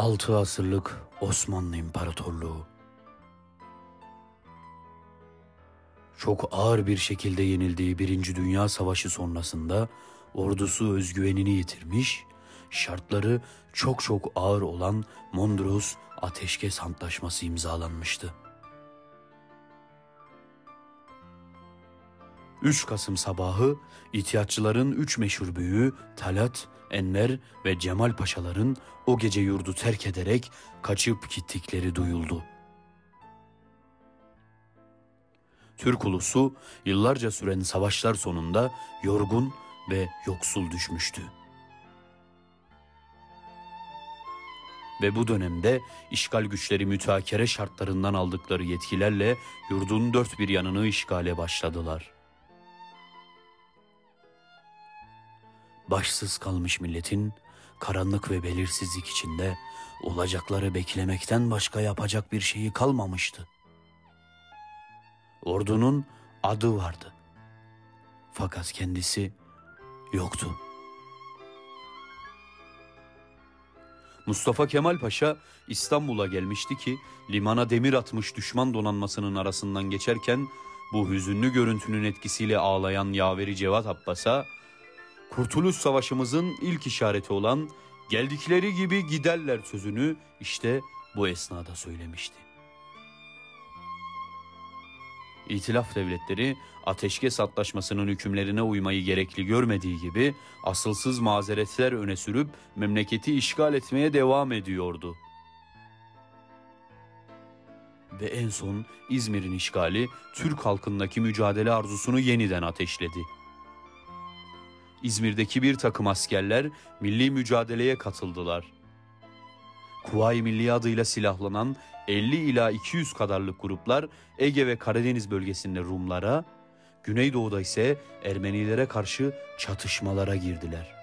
Altı asırlık Osmanlı İmparatorluğu. Çok ağır bir şekilde yenildiği Birinci Dünya Savaşı sonrasında ordusu özgüvenini yitirmiş, şartları çok çok ağır olan Mondros Ateşkes Antlaşması imzalanmıştı. 3 Kasım sabahı ihtiyatçıların üç meşhur büyüğü Talat, Enver ve Cemal Paşaların o gece yurdu terk ederek kaçıp gittikleri duyuldu. Türk ulusu yıllarca süren savaşlar sonunda yorgun ve yoksul düşmüştü. Ve bu dönemde işgal güçleri müteakere şartlarından aldıkları yetkilerle yurdun dört bir yanını işgale başladılar.'' Başsız kalmış milletin karanlık ve belirsizlik içinde olacakları beklemekten başka yapacak bir şeyi kalmamıştı. Ordunun adı vardı. Fakat kendisi yoktu. Mustafa Kemal Paşa İstanbul'a gelmişti ki limana demir atmış düşman donanmasının arasından geçerken bu hüzünlü görüntünün etkisiyle ağlayan yaveri Cevat Abbas'a Kurtuluş Savaşımızın ilk işareti olan geldikleri gibi giderler sözünü işte bu esnada söylemişti. İtilaf devletleri ateşkes antlaşmasının hükümlerine uymayı gerekli görmediği gibi asılsız mazeretler öne sürüp memleketi işgal etmeye devam ediyordu. Ve en son İzmir'in işgali Türk halkındaki mücadele arzusunu yeniden ateşledi. İzmir'deki bir takım askerler milli mücadeleye katıldılar. Kuvayi Milli adıyla silahlanan 50 ila 200 kadarlık gruplar Ege ve Karadeniz bölgesinde Rumlara, Güneydoğu'da ise Ermenilere karşı çatışmalara girdiler.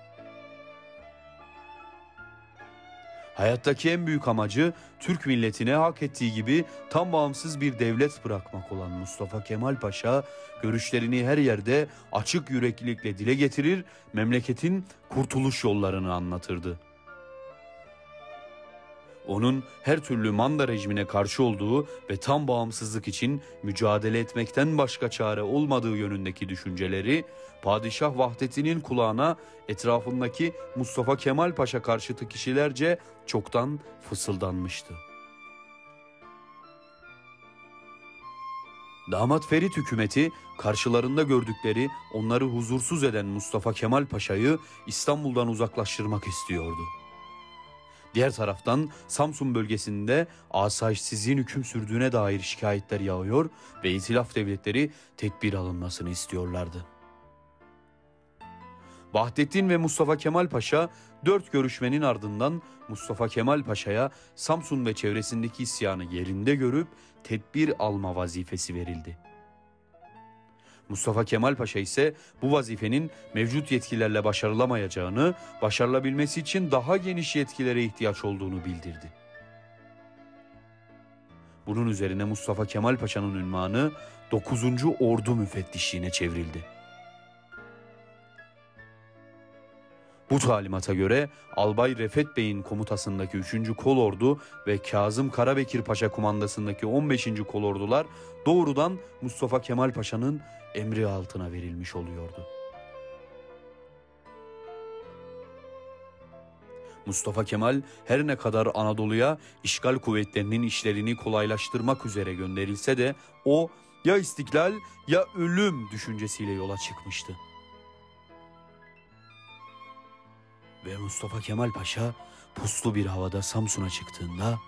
Hayattaki en büyük amacı Türk milletine hak ettiği gibi tam bağımsız bir devlet bırakmak olan Mustafa Kemal Paşa görüşlerini her yerde açık yüreklilikle dile getirir, memleketin kurtuluş yollarını anlatırdı onun her türlü manda rejimine karşı olduğu ve tam bağımsızlık için mücadele etmekten başka çare olmadığı yönündeki düşünceleri padişah Vahdettin'in kulağına etrafındaki Mustafa Kemal Paşa karşıtı kişilerce çoktan fısıldanmıştı. Damat Ferit hükümeti karşılarında gördükleri onları huzursuz eden Mustafa Kemal Paşa'yı İstanbul'dan uzaklaştırmak istiyordu. Diğer taraftan Samsun bölgesinde asayişsizliğin hüküm sürdüğüne dair şikayetler yağıyor ve itilaf devletleri tedbir alınmasını istiyorlardı. Vahdettin ve Mustafa Kemal Paşa dört görüşmenin ardından Mustafa Kemal Paşa'ya Samsun ve çevresindeki isyanı yerinde görüp tedbir alma vazifesi verildi. Mustafa Kemal Paşa ise bu vazifenin mevcut yetkilerle başarılamayacağını, başarılabilmesi için daha geniş yetkilere ihtiyaç olduğunu bildirdi. Bunun üzerine Mustafa Kemal Paşa'nın ünvanı 9. Ordu Müfettişliğine çevrildi. Bu talimata göre Albay Refet Bey'in komutasındaki 3. Kolordu ve Kazım Karabekir Paşa kumandasındaki 15. Kolordular doğrudan Mustafa Kemal Paşa'nın emri altına verilmiş oluyordu. Mustafa Kemal her ne kadar Anadolu'ya işgal kuvvetlerinin işlerini kolaylaştırmak üzere gönderilse de o ya istiklal ya ölüm düşüncesiyle yola çıkmıştı. Ve Mustafa Kemal Paşa puslu bir havada Samsun'a çıktığında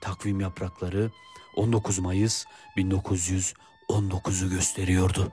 takvim yaprakları 19 Mayıs 1919'u gösteriyordu.